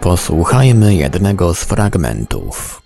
Posłuchajmy jednego z fragmentów.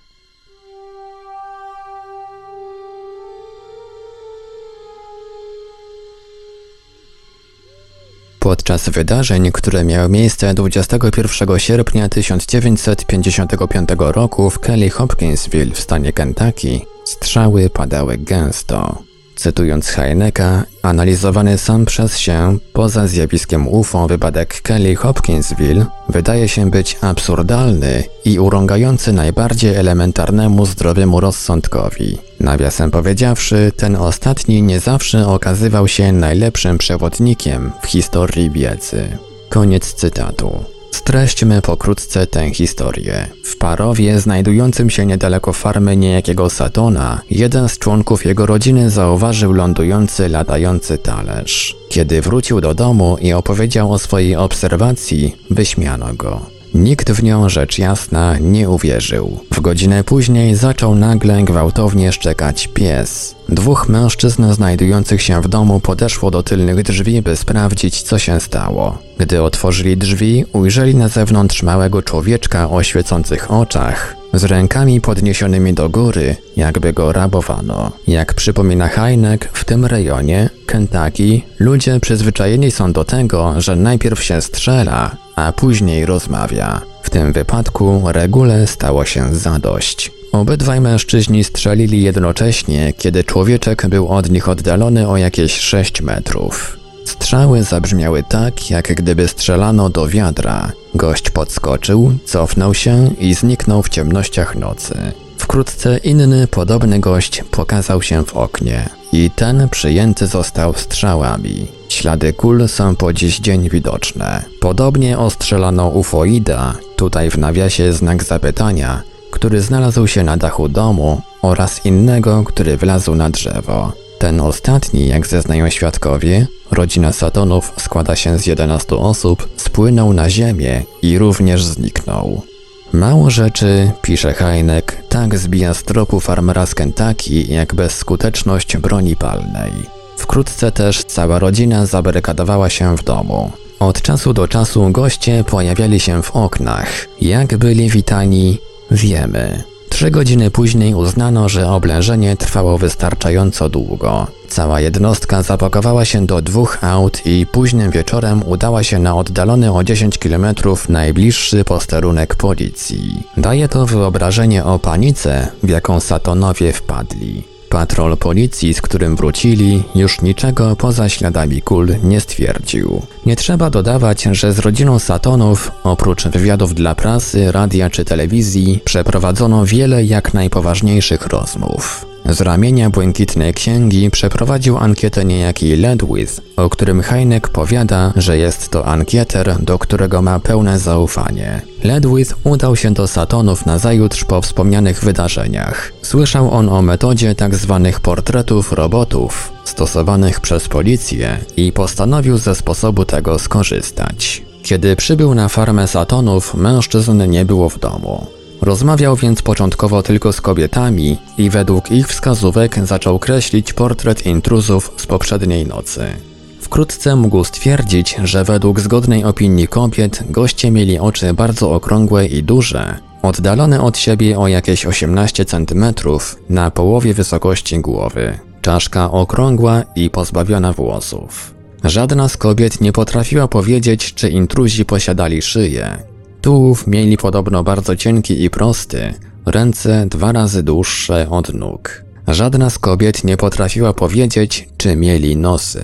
Podczas wydarzeń, które miały miejsce 21 sierpnia 1955 roku w Kelly Hopkinsville w stanie Kentucky, strzały padały gęsto. Cytując Heineka, analizowany sam przez się poza zjawiskiem UFO wypadek Kelly Hopkinsville wydaje się być absurdalny i urągający najbardziej elementarnemu zdrowiemu rozsądkowi. Nawiasem powiedziawszy, ten ostatni nie zawsze okazywał się najlepszym przewodnikiem w historii wiedzy. Koniec cytatu. Streśćmy pokrótce tę historię. W Parowie, znajdującym się niedaleko farmy niejakiego Satona, jeden z członków jego rodziny zauważył lądujący, latający talerz. Kiedy wrócił do domu i opowiedział o swojej obserwacji, wyśmiano go. Nikt w nią rzecz jasna nie uwierzył. W godzinę później zaczął nagle gwałtownie szczekać pies. Dwóch mężczyzn znajdujących się w domu podeszło do tylnych drzwi, by sprawdzić, co się stało. Gdy otworzyli drzwi, ujrzeli na zewnątrz małego człowieczka o świecących oczach, z rękami podniesionymi do góry, jakby go rabowano. Jak przypomina Heineck, w tym rejonie, Kentucky, ludzie przyzwyczajeni są do tego, że najpierw się strzela, a później rozmawia. W tym wypadku regule stało się zadość. Obydwaj mężczyźni strzelili jednocześnie, kiedy człowieczek był od nich oddalony o jakieś 6 metrów. Strzały zabrzmiały tak, jak gdyby strzelano do wiadra. Gość podskoczył, cofnął się i zniknął w ciemnościach nocy. Wkrótce inny, podobny gość pokazał się w oknie i ten przyjęty został strzałami. Ślady kul są po dziś dzień widoczne. Podobnie ostrzelano ufoida, tutaj w nawiasie znak zapytania, który znalazł się na dachu domu oraz innego, który wlazł na drzewo. Ten ostatni, jak zeznają świadkowie, rodzina Satonów składa się z 11 osób, spłynął na ziemię i również zniknął. Mało rzeczy, pisze Heineck, tak zbija z tropu farmera z Kentucky, jak bezskuteczność broni palnej. Wkrótce też cała rodzina zabarykadowała się w domu. Od czasu do czasu goście pojawiali się w oknach. Jak byli witani, wiemy. Trzy godziny później uznano, że oblężenie trwało wystarczająco długo. Cała jednostka zapakowała się do dwóch aut i późnym wieczorem udała się na oddalony o 10 km najbliższy posterunek policji. Daje to wyobrażenie o panice, w jaką Satonowie wpadli. Patrol policji, z którym wrócili, już niczego poza śladami kul nie stwierdził. Nie trzeba dodawać, że z rodziną Satonów, oprócz wywiadów dla prasy, radia czy telewizji, przeprowadzono wiele jak najpoważniejszych rozmów. Z ramienia Błękitnej Księgi przeprowadził ankietę niejaki Ledwith, o którym Heineck powiada, że jest to ankieter, do którego ma pełne zaufanie. Ledwith udał się do Satonów nazajutrz po wspomnianych wydarzeniach. Słyszał on o metodzie tzw. Tak portretów robotów, stosowanych przez policję i postanowił ze sposobu tego skorzystać. Kiedy przybył na farmę Satonów, mężczyzn nie było w domu. Rozmawiał więc początkowo tylko z kobietami i według ich wskazówek zaczął kreślić portret intruzów z poprzedniej nocy. Wkrótce mógł stwierdzić, że według zgodnej opinii kobiet goście mieli oczy bardzo okrągłe i duże, oddalone od siebie o jakieś 18 cm na połowie wysokości głowy, czaszka okrągła i pozbawiona włosów. Żadna z kobiet nie potrafiła powiedzieć, czy intruzi posiadali szyję, Tułów mieli podobno bardzo cienki i prosty, ręce dwa razy dłuższe od nóg. Żadna z kobiet nie potrafiła powiedzieć, czy mieli nosy.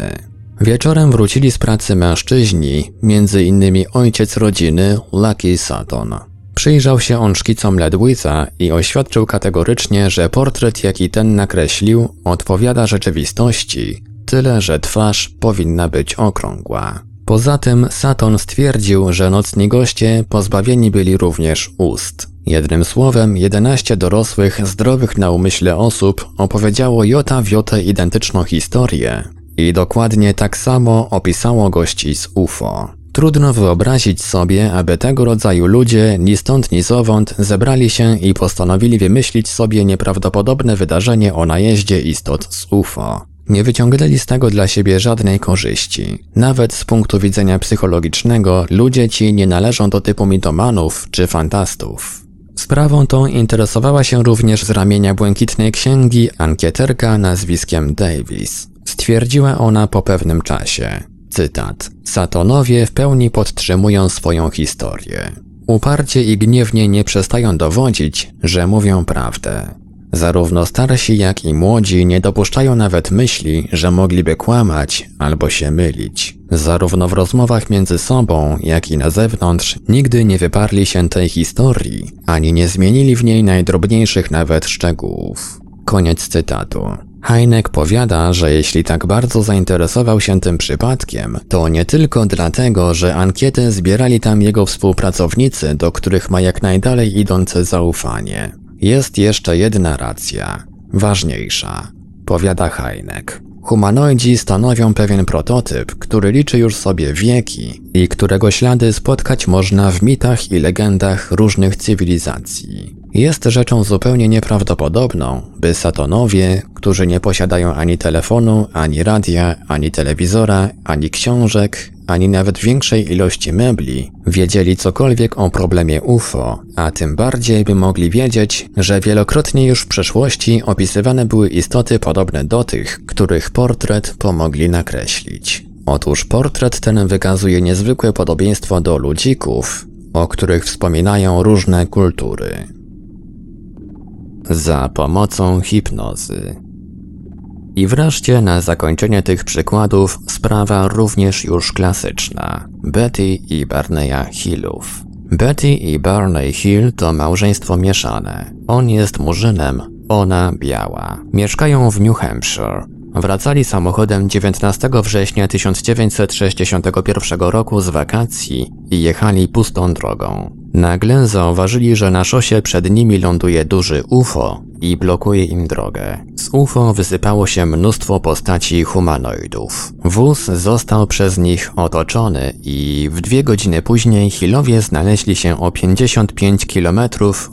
Wieczorem wrócili z pracy mężczyźni, między innymi ojciec rodziny Lucky Sutton. Przyjrzał się on szkicom Ledwitha i oświadczył kategorycznie, że portret jaki ten nakreślił odpowiada rzeczywistości, tyle że twarz powinna być okrągła. Poza tym Saturn stwierdził, że nocni goście pozbawieni byli również ust. Jednym słowem, 11 dorosłych, zdrowych na umyśle osób opowiedziało jota w jotę identyczną historię i dokładnie tak samo opisało gości z UFO. Trudno wyobrazić sobie, aby tego rodzaju ludzie ni stąd ni zowąd zebrali się i postanowili wymyślić sobie nieprawdopodobne wydarzenie o najeździe istot z UFO. Nie wyciągnęli z tego dla siebie żadnej korzyści. Nawet z punktu widzenia psychologicznego ludzie ci nie należą do typu mitomanów czy fantastów. Sprawą tą interesowała się również z ramienia Błękitnej Księgi ankieterka nazwiskiem Davis. Stwierdziła ona po pewnym czasie. Cytat. Satonowie w pełni podtrzymują swoją historię. Uparcie i gniewnie nie przestają dowodzić, że mówią prawdę. Zarówno starsi, jak i młodzi nie dopuszczają nawet myśli, że mogliby kłamać albo się mylić. Zarówno w rozmowach między sobą, jak i na zewnątrz nigdy nie wyparli się tej historii, ani nie zmienili w niej najdrobniejszych nawet szczegółów. Koniec cytatu. Heinek powiada, że jeśli tak bardzo zainteresował się tym przypadkiem, to nie tylko dlatego, że ankiety zbierali tam jego współpracownicy, do których ma jak najdalej idące zaufanie. Jest jeszcze jedna racja, ważniejsza, powiada Heinek. Humanoidzi stanowią pewien prototyp, który liczy już sobie wieki i którego ślady spotkać można w mitach i legendach różnych cywilizacji. Jest rzeczą zupełnie nieprawdopodobną, by Satonowie, którzy nie posiadają ani telefonu, ani radia, ani telewizora, ani książek, ani nawet większej ilości mebli, wiedzieli cokolwiek o problemie UFO, a tym bardziej by mogli wiedzieć, że wielokrotnie już w przeszłości opisywane były istoty podobne do tych, których portret pomogli nakreślić. Otóż portret ten wykazuje niezwykłe podobieństwo do ludzików, o których wspominają różne kultury. Za pomocą hipnozy. I wreszcie na zakończenie tych przykładów sprawa również już klasyczna. Betty i Barneya Hillów. Betty i Barney Hill to małżeństwo mieszane. On jest murzynem, ona biała. Mieszkają w New Hampshire. Wracali samochodem 19 września 1961 roku z wakacji i jechali pustą drogą. Nagle zauważyli, że na szosie przed nimi ląduje duży UFO i blokuje im drogę. Z UFO wysypało się mnóstwo postaci humanoidów. Wóz został przez nich otoczony i w dwie godziny później Hillowie znaleźli się o 55 km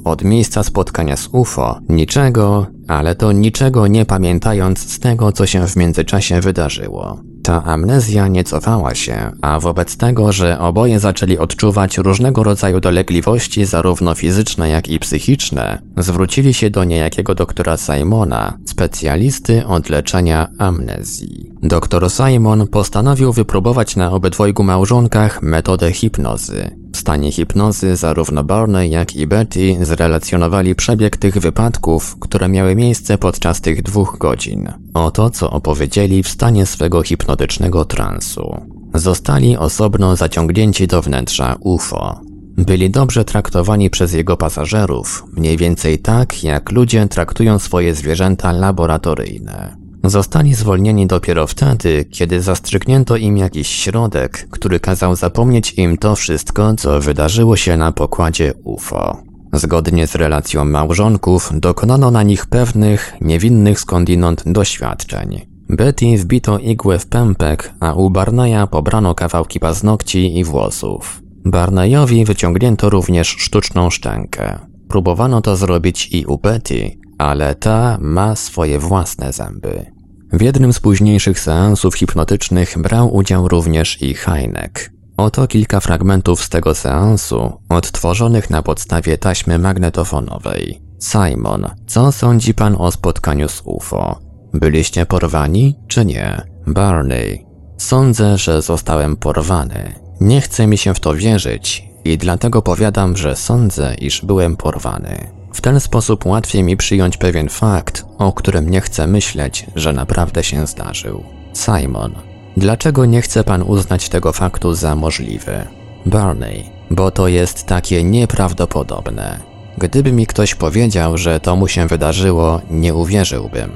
od miejsca spotkania z UFO. Niczego, ale to niczego nie pamiętając z tego, co się w międzyczasie wydarzyło. Ta amnezja nie cofała się, a wobec tego, że oboje zaczęli odczuwać różnego rodzaju dolegliwości, zarówno fizyczne, jak i psychiczne, zwrócili się do niejakiego doktora Simona, specjalisty od leczenia amnezji. Doktor Simon postanowił wypróbować na obydwojgu małżonkach metodę hipnozy. W stanie hipnozy zarówno Barney, jak i Betty zrelacjonowali przebieg tych wypadków, które miały miejsce podczas tych dwóch godzin. Oto co opowiedzieli w stanie swego hipnotycznego transu. Zostali osobno zaciągnięci do wnętrza UFO. Byli dobrze traktowani przez jego pasażerów, mniej więcej tak, jak ludzie traktują swoje zwierzęta laboratoryjne. Zostali zwolnieni dopiero wtedy, kiedy zastrzyknięto im jakiś środek, który kazał zapomnieć im to wszystko, co wydarzyło się na pokładzie UFO. Zgodnie z relacją małżonków dokonano na nich pewnych, niewinnych skądinąd doświadczeń. Betty wbito igłę w pępek, a u Barneya pobrano kawałki paznokci i włosów. Barneyowi wyciągnięto również sztuczną szczękę. Próbowano to zrobić i u Betty, ale ta ma swoje własne zęby. W jednym z późniejszych seansów hipnotycznych brał udział również i Heinek. Oto kilka fragmentów z tego seansu, odtworzonych na podstawie taśmy magnetofonowej. Simon, co sądzi pan o spotkaniu z UFO? Byliście porwani, czy nie? Barney, sądzę, że zostałem porwany. Nie chce mi się w to wierzyć i dlatego powiadam, że sądzę, iż byłem porwany. W ten sposób łatwiej mi przyjąć pewien fakt, o którym nie chcę myśleć, że naprawdę się zdarzył. Simon, dlaczego nie chce pan uznać tego faktu za możliwy? Barney, bo to jest takie nieprawdopodobne. Gdyby mi ktoś powiedział, że to mu się wydarzyło, nie uwierzyłbym.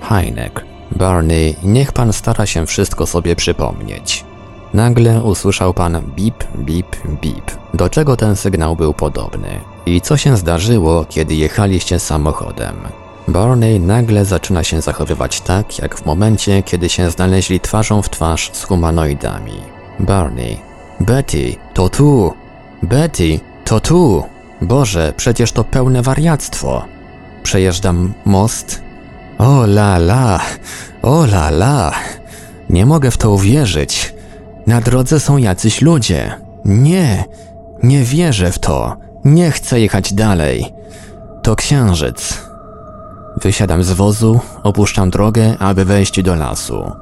Heinek, Barney, niech pan stara się wszystko sobie przypomnieć. Nagle usłyszał pan bip, bip, bip. Do czego ten sygnał był podobny? I co się zdarzyło, kiedy jechaliście samochodem? Barney nagle zaczyna się zachowywać tak, jak w momencie, kiedy się znaleźli twarzą w twarz z humanoidami. Barney. Betty, to tu! Betty, to tu! Boże, przecież to pełne wariactwo. Przejeżdżam most. O la la, o la la. Nie mogę w to uwierzyć. Na drodze są jacyś ludzie. Nie, nie wierzę w to. Nie chcę jechać dalej. To księżyc. Wysiadam z wozu, opuszczam drogę, aby wejść do lasu.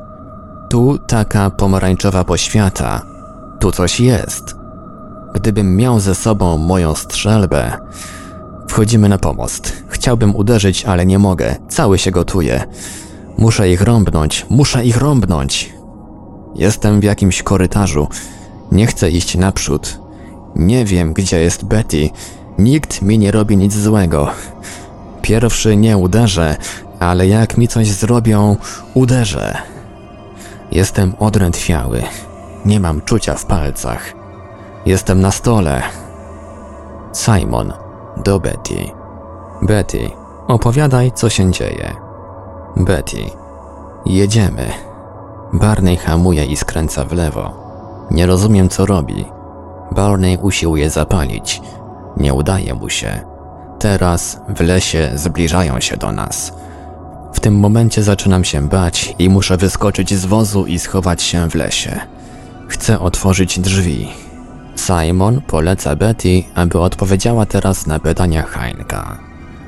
Tu taka pomarańczowa poświata. Tu coś jest. Gdybym miał ze sobą moją strzelbę. Wchodzimy na pomost. Chciałbym uderzyć, ale nie mogę. Cały się gotuje. Muszę ich rąbnąć, muszę ich rąbnąć. Jestem w jakimś korytarzu. Nie chcę iść naprzód. Nie wiem, gdzie jest Betty. Nikt mi nie robi nic złego. Pierwszy nie uderzę, ale jak mi coś zrobią, uderzę. Jestem odrętwiały. Nie mam czucia w palcach. Jestem na stole. Simon, do Betty. Betty, opowiadaj, co się dzieje. Betty, jedziemy. Barney hamuje i skręca w lewo. Nie rozumiem, co robi. Barney usiłuje zapalić. Nie udaje mu się. Teraz w lesie zbliżają się do nas. W tym momencie zaczynam się bać i muszę wyskoczyć z wozu i schować się w lesie. Chcę otworzyć drzwi. Simon poleca Betty, aby odpowiedziała teraz na pytania Heinka.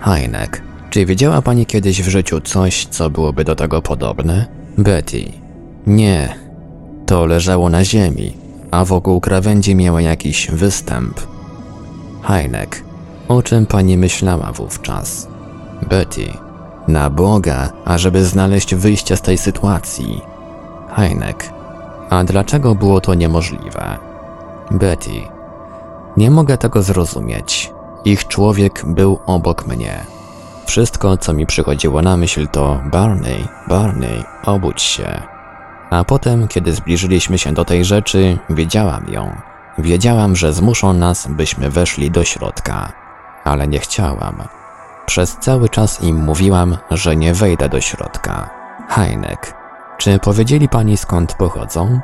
Heinek, czy widziała pani kiedyś w życiu coś, co byłoby do tego podobne? Betty. Nie. To leżało na ziemi, a wokół krawędzi miało jakiś występ. Heinek. O czym pani myślała wówczas? Betty. Na Boga, ażeby znaleźć wyjście z tej sytuacji. Heinek. A dlaczego było to niemożliwe? Betty. Nie mogę tego zrozumieć. Ich człowiek był obok mnie. Wszystko, co mi przychodziło na myśl, to Barney, Barney, obudź się. A potem, kiedy zbliżyliśmy się do tej rzeczy, wiedziałam ją. Wiedziałam, że zmuszą nas, byśmy weszli do środka. Ale nie chciałam. Przez cały czas im mówiłam, że nie wejdę do środka. Heinek. Czy powiedzieli pani skąd pochodzą?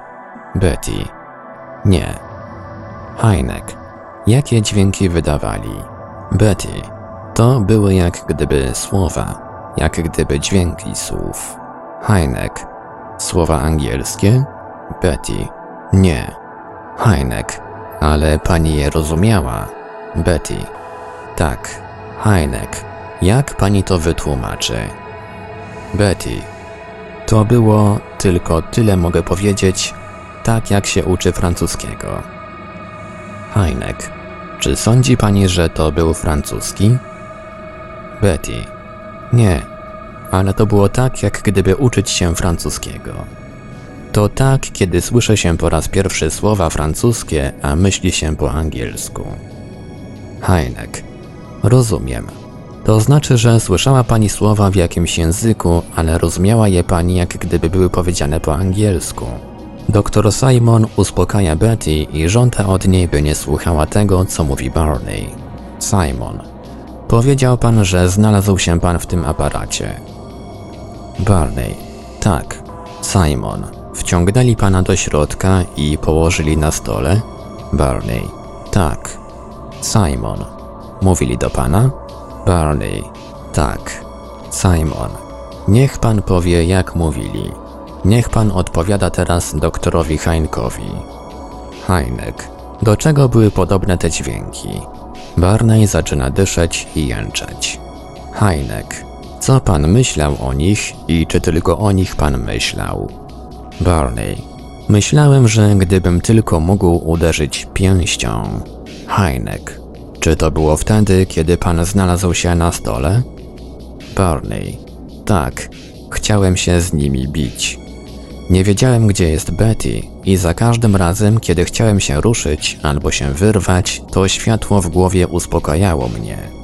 Betty. Nie. Heinek. Jakie dźwięki wydawali? Betty. To były jak gdyby słowa, jak gdyby dźwięki słów. Heinek. Słowa angielskie? Betty. Nie. Heinek. Ale pani je rozumiała. Betty. Tak. Heinek. Jak pani to wytłumaczy? Betty. To było tylko tyle mogę powiedzieć, tak jak się uczy francuskiego. Heinek. Czy sądzi pani, że to był francuski? Betty. Nie, ale to było tak, jak gdyby uczyć się francuskiego. To tak, kiedy słyszy się po raz pierwszy słowa francuskie, a myśli się po angielsku. Heinek. Rozumiem. To znaczy, że słyszała pani słowa w jakimś języku, ale rozumiała je pani, jak gdyby były powiedziane po angielsku. Doktor Simon uspokaja Betty i żąda od niej, by nie słuchała tego, co mówi Barney. Simon. Powiedział pan, że znalazł się pan w tym aparacie. Barney. Tak. Simon. Wciągnęli pana do środka i położyli na stole? Barney. Tak. Simon. Mówili do pana? Barney. Tak. Simon. Niech pan powie, jak mówili. Niech pan odpowiada teraz doktorowi Heinkowi. Heinek. Do czego były podobne te dźwięki? Barney zaczyna dyszeć i jęczeć. Heinek. Co pan myślał o nich i czy tylko o nich pan myślał? Barney. Myślałem, że gdybym tylko mógł uderzyć pięścią. Heinek. Czy to było wtedy, kiedy pan znalazł się na stole? Barney. Tak. Chciałem się z nimi bić. Nie wiedziałem, gdzie jest Betty i za każdym razem, kiedy chciałem się ruszyć albo się wyrwać, to światło w głowie uspokajało mnie.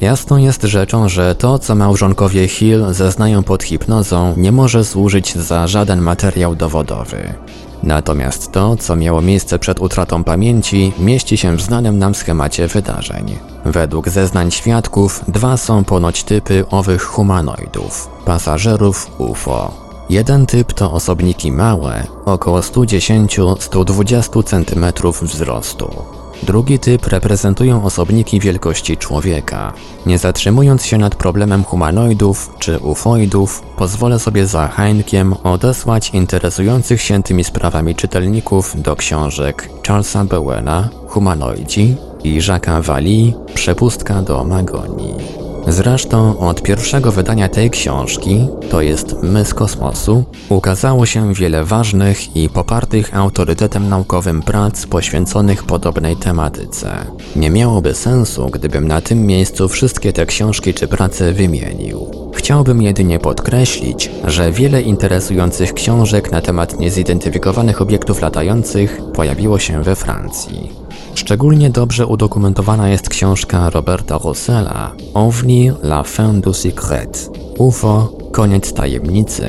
Jasną jest rzeczą, że to, co małżonkowie Hill zeznają pod hipnozą, nie może służyć za żaden materiał dowodowy. Natomiast to, co miało miejsce przed utratą pamięci, mieści się w znanym nam schemacie wydarzeń. Według zeznań świadków, dwa są ponoć typy owych humanoidów pasażerów UFO. Jeden typ to osobniki małe, około 110-120 cm wzrostu. Drugi typ reprezentują osobniki wielkości człowieka. Nie zatrzymując się nad problemem humanoidów czy ufoidów, pozwolę sobie za Heinkiem odesłać interesujących się tymi sprawami czytelników do książek Charlesa Bowena Humanoidzi i Jacques'a Valli Przepustka do Magonii. Zresztą od pierwszego wydania tej książki, to jest My z kosmosu, ukazało się wiele ważnych i popartych autorytetem naukowym prac poświęconych podobnej tematyce. Nie miałoby sensu, gdybym na tym miejscu wszystkie te książki czy prace wymienił. Chciałbym jedynie podkreślić, że wiele interesujących książek na temat niezidentyfikowanych obiektów latających pojawiło się we Francji. Szczególnie dobrze udokumentowana jest książka Roberta Rossella OVNI La fin du secret UFO Koniec tajemnicy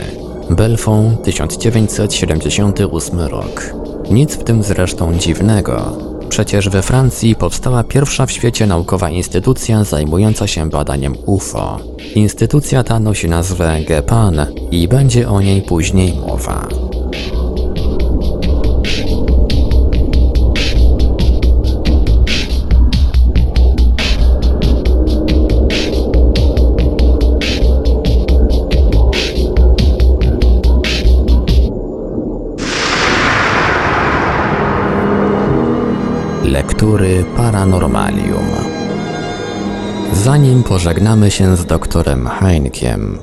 Belfont 1978 rok. Nic w tym zresztą dziwnego. Przecież we Francji powstała pierwsza w świecie naukowa instytucja zajmująca się badaniem UFO. Instytucja ta nosi nazwę GEPAN i będzie o niej później mowa. Lektury Paranormalium. Zanim pożegnamy się z doktorem Heinkiem,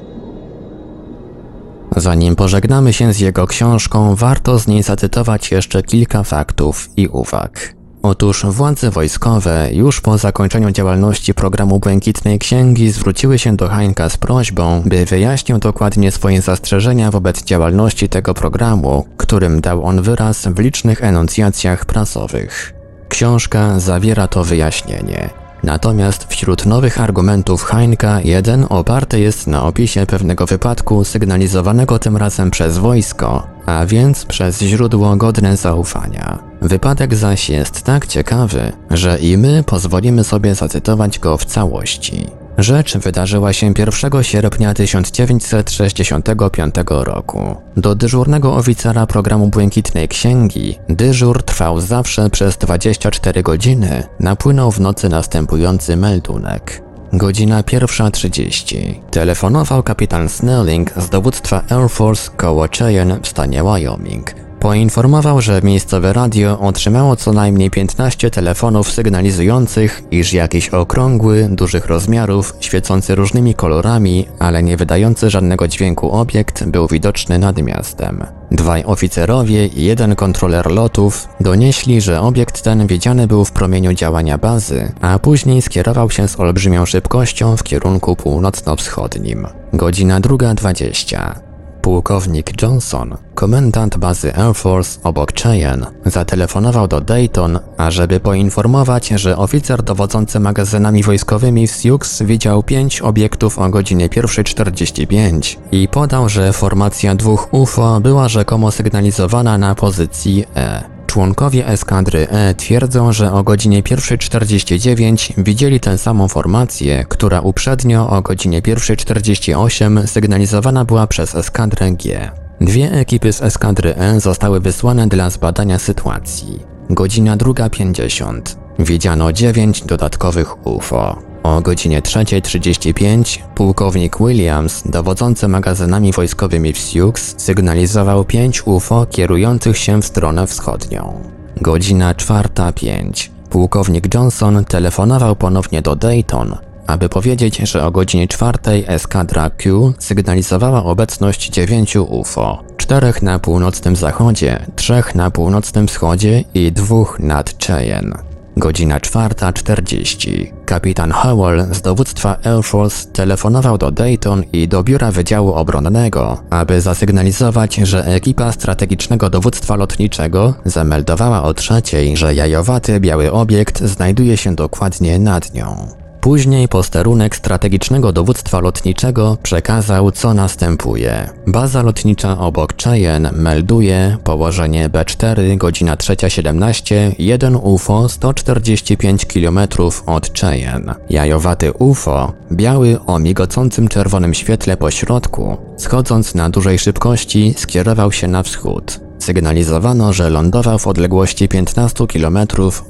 Zanim pożegnamy się z jego książką, warto z niej zacytować jeszcze kilka faktów i uwag. Otóż władze wojskowe już po zakończeniu działalności programu Błękitnej Księgi zwróciły się do Heinka z prośbą, by wyjaśnił dokładnie swoje zastrzeżenia wobec działalności tego programu, którym dał on wyraz w licznych enuncjacjach prasowych. Książka zawiera to wyjaśnienie. Natomiast wśród nowych argumentów Heinka jeden oparty jest na opisie pewnego wypadku sygnalizowanego tym razem przez wojsko, a więc przez źródło godne zaufania. Wypadek zaś jest tak ciekawy, że i my pozwolimy sobie zacytować go w całości. Rzecz wydarzyła się 1 sierpnia 1965 roku. Do dyżurnego oficera programu Błękitnej Księgi dyżur trwał zawsze przez 24 godziny, napłynął w nocy następujący meldunek. Godzina 1.30. Telefonował kapitan Snelling z dowództwa Air Force koło Cheyenne w stanie Wyoming. Poinformował, że miejscowe radio otrzymało co najmniej 15 telefonów sygnalizujących, iż jakiś okrągły, dużych rozmiarów, świecący różnymi kolorami, ale nie wydający żadnego dźwięku obiekt był widoczny nad miastem. Dwaj oficerowie i jeden kontroler lotów donieśli, że obiekt ten widziany był w promieniu działania bazy, a później skierował się z olbrzymią szybkością w kierunku północno-wschodnim. Godzina druga dwadzieścia. Pułkownik Johnson, komendant bazy Air Force obok Cheyenne, zatelefonował do Dayton, ażeby poinformować, że oficer dowodzący magazynami wojskowymi w Sioux widział pięć obiektów o godzinie 1.45 i podał, że formacja dwóch UFO była rzekomo sygnalizowana na pozycji E. Członkowie eskadry E twierdzą, że o godzinie 1.49 widzieli tę samą formację, która uprzednio o godzinie 1.48 sygnalizowana była przez eskadrę G. Dwie ekipy z eskadry E zostały wysłane dla zbadania sytuacji. Godzina 2.50. Widziano 9 dodatkowych UFO. O godzinie 3.35 pułkownik Williams, dowodzący magazynami wojskowymi w Sioux, sygnalizował 5 UFO kierujących się w stronę wschodnią. Godzina 4.05. Pułkownik Johnson telefonował ponownie do Dayton, aby powiedzieć, że o godzinie 4 eskadra Q sygnalizowała obecność 9 UFO, czterech na północnym zachodzie, trzech na północnym wschodzie i dwóch nad Cheyenne. Godzina 4.40. Kapitan Howell z dowództwa Air Force telefonował do Dayton i do biura Wydziału Obronnego, aby zasygnalizować, że ekipa strategicznego dowództwa lotniczego zameldowała o trzeciej, że jajowaty biały obiekt znajduje się dokładnie nad nią. Później posterunek strategicznego dowództwa lotniczego przekazał co następuje. Baza lotnicza obok Cheyenne melduje położenie B4 godzina 3.17 1 UFO 145 km od Cheyenne. Jajowaty UFO, biały o migocącym czerwonym świetle po środku, schodząc na dużej szybkości skierował się na wschód. Sygnalizowano, że lądował w odległości 15 km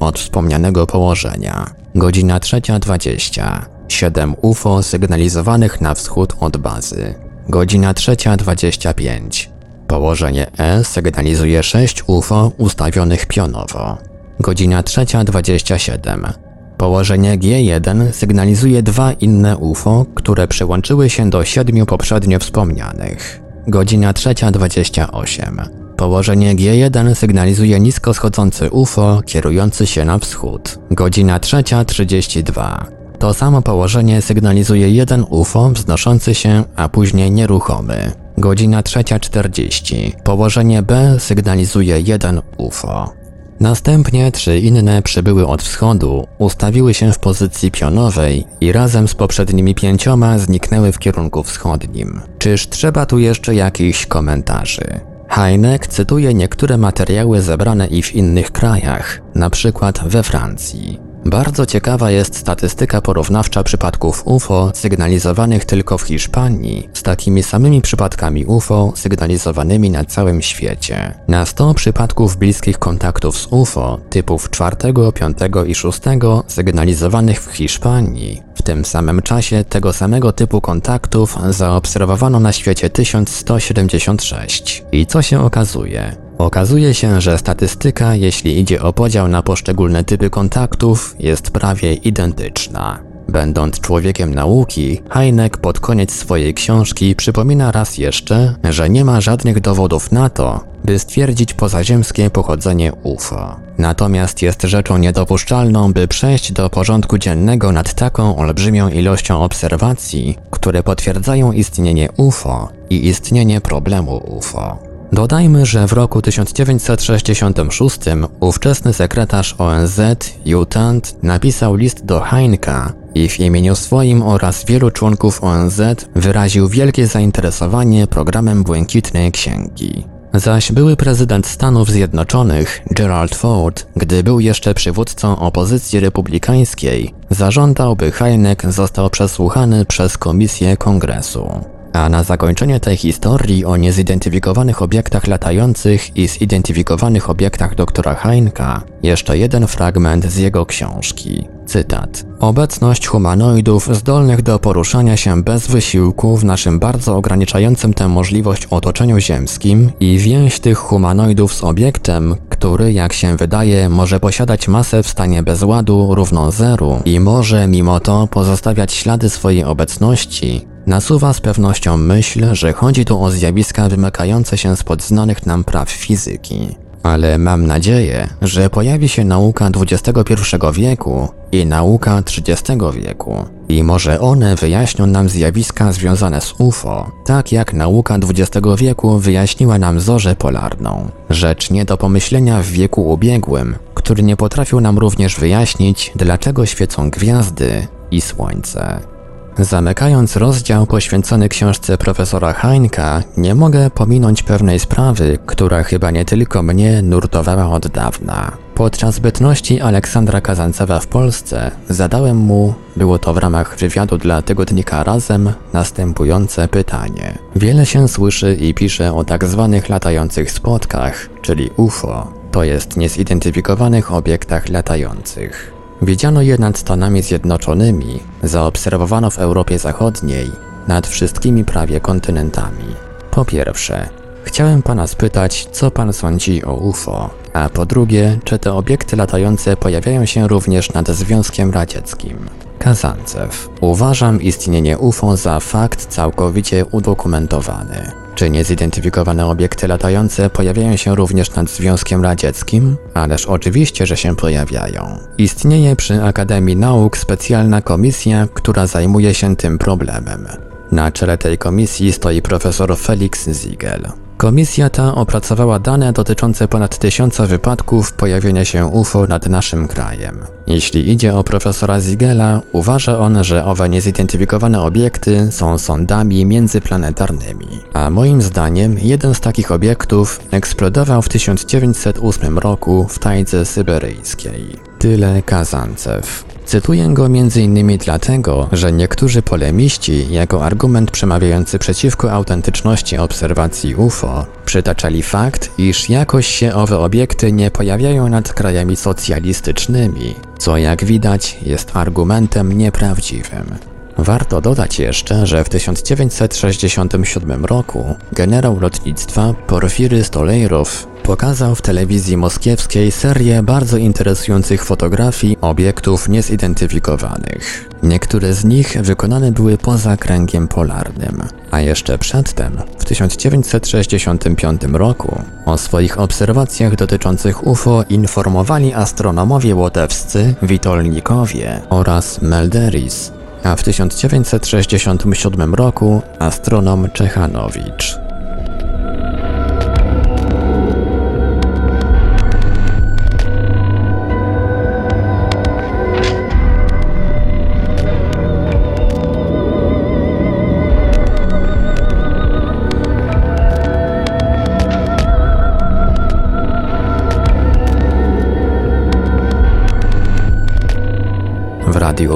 od wspomnianego położenia. Godzina 3.20. 7 UFO sygnalizowanych na wschód od bazy. Godzina 3.25. Położenie E sygnalizuje 6 UFO ustawionych pionowo. Godzina 3.27. Położenie G1 sygnalizuje dwa inne UFO, które przyłączyły się do siedmiu poprzednio wspomnianych. Godzina 3.28. Położenie G1 sygnalizuje nisko schodzący UFO kierujący się na wschód. Godzina 3.32. To samo położenie sygnalizuje jeden UFO wznoszący się, a później nieruchomy. Godzina 3.40. Położenie B sygnalizuje jeden UFO. Następnie trzy inne przybyły od wschodu, ustawiły się w pozycji pionowej i razem z poprzednimi pięcioma zniknęły w kierunku wschodnim. Czyż trzeba tu jeszcze jakichś komentarzy? Heineck cytuje niektóre materiały zebrane i w innych krajach, na przykład we Francji. Bardzo ciekawa jest statystyka porównawcza przypadków UFO sygnalizowanych tylko w Hiszpanii z takimi samymi przypadkami UFO sygnalizowanymi na całym świecie. Na 100 przypadków bliskich kontaktów z UFO typów 4, 5 i 6 sygnalizowanych w Hiszpanii, w tym samym czasie tego samego typu kontaktów zaobserwowano na świecie 1176. I co się okazuje? Okazuje się, że statystyka, jeśli idzie o podział na poszczególne typy kontaktów, jest prawie identyczna. Będąc człowiekiem nauki, Heineck pod koniec swojej książki przypomina raz jeszcze, że nie ma żadnych dowodów na to, by stwierdzić pozaziemskie pochodzenie UFO. Natomiast jest rzeczą niedopuszczalną, by przejść do porządku dziennego nad taką olbrzymią ilością obserwacji, które potwierdzają istnienie UFO i istnienie problemu UFO. Dodajmy, że w roku 1966 ówczesny sekretarz ONZ Jutant napisał list do Heinka i w imieniu swoim oraz wielu członków ONZ wyraził wielkie zainteresowanie programem Błękitnej Księgi. Zaś były prezydent Stanów Zjednoczonych, Gerald Ford, gdy był jeszcze przywódcą opozycji republikańskiej, zażądał, by Heineck został przesłuchany przez Komisję Kongresu. A na zakończenie tej historii o niezidentyfikowanych obiektach latających i zidentyfikowanych obiektach doktora Heinka, jeszcze jeden fragment z jego książki. Cytat. Obecność humanoidów zdolnych do poruszania się bez wysiłku w naszym bardzo ograniczającym tę możliwość otoczeniu ziemskim i więź tych humanoidów z obiektem, który, jak się wydaje, może posiadać masę w stanie bezładu równą zeru i może mimo to pozostawiać ślady swojej obecności, Nasuwa z pewnością myśl, że chodzi tu o zjawiska wymykające się spod znanych nam praw fizyki. Ale mam nadzieję, że pojawi się nauka XXI wieku i nauka XX wieku. I może one wyjaśnią nam zjawiska związane z UFO, tak jak nauka XX wieku wyjaśniła nam zorzę polarną. Rzecz nie do pomyślenia w wieku ubiegłym, który nie potrafił nam również wyjaśnić, dlaczego świecą gwiazdy i słońce. Zamykając rozdział poświęcony książce profesora Heinka, nie mogę pominąć pewnej sprawy, która chyba nie tylko mnie nurtowała od dawna. Podczas bytności Aleksandra Kazancewa w Polsce zadałem mu, było to w ramach wywiadu dla tygodnika Razem, następujące pytanie. Wiele się słyszy i pisze o tak zwanych latających spotkach, czyli UFO, to jest niezidentyfikowanych obiektach latających. Widziano je nad Stanami Zjednoczonymi, zaobserwowano w Europie Zachodniej, nad wszystkimi prawie kontynentami. Po pierwsze, chciałem pana spytać, co pan sądzi o UFO, a po drugie, czy te obiekty latające pojawiają się również nad Związkiem Radzieckim. Kazancew. Uważam istnienie UFO za fakt całkowicie udokumentowany. Czy niezidentyfikowane obiekty latające pojawiają się również nad Związkiem Radzieckim? Ależ oczywiście, że się pojawiają. Istnieje przy Akademii Nauk specjalna komisja, która zajmuje się tym problemem. Na czele tej komisji stoi profesor Felix Ziegel. Komisja ta opracowała dane dotyczące ponad tysiąca wypadków pojawienia się UFO nad naszym krajem. Jeśli idzie o profesora Ziegela, uważa on, że owe niezidentyfikowane obiekty są sondami międzyplanetarnymi. A moim zdaniem jeden z takich obiektów eksplodował w 1908 roku w tajdze syberyjskiej. Tyle Kazancew. Cytuję go m.in. dlatego, że niektórzy polemiści, jako argument przemawiający przeciwko autentyczności obserwacji UFO, przytaczali fakt, iż jakoś się owe obiekty nie pojawiają nad krajami socjalistycznymi, co jak widać jest argumentem nieprawdziwym. Warto dodać jeszcze, że w 1967 roku generał lotnictwa Porfiry Stolejrow pokazał w telewizji moskiewskiej serię bardzo interesujących fotografii obiektów niezidentyfikowanych. Niektóre z nich wykonane były poza kręgiem polarnym, a jeszcze przedtem, w 1965 roku, o swoich obserwacjach dotyczących UFO informowali astronomowie łotewscy Witolnikowie oraz Melderis, a w 1967 roku astronom Czechanowicz.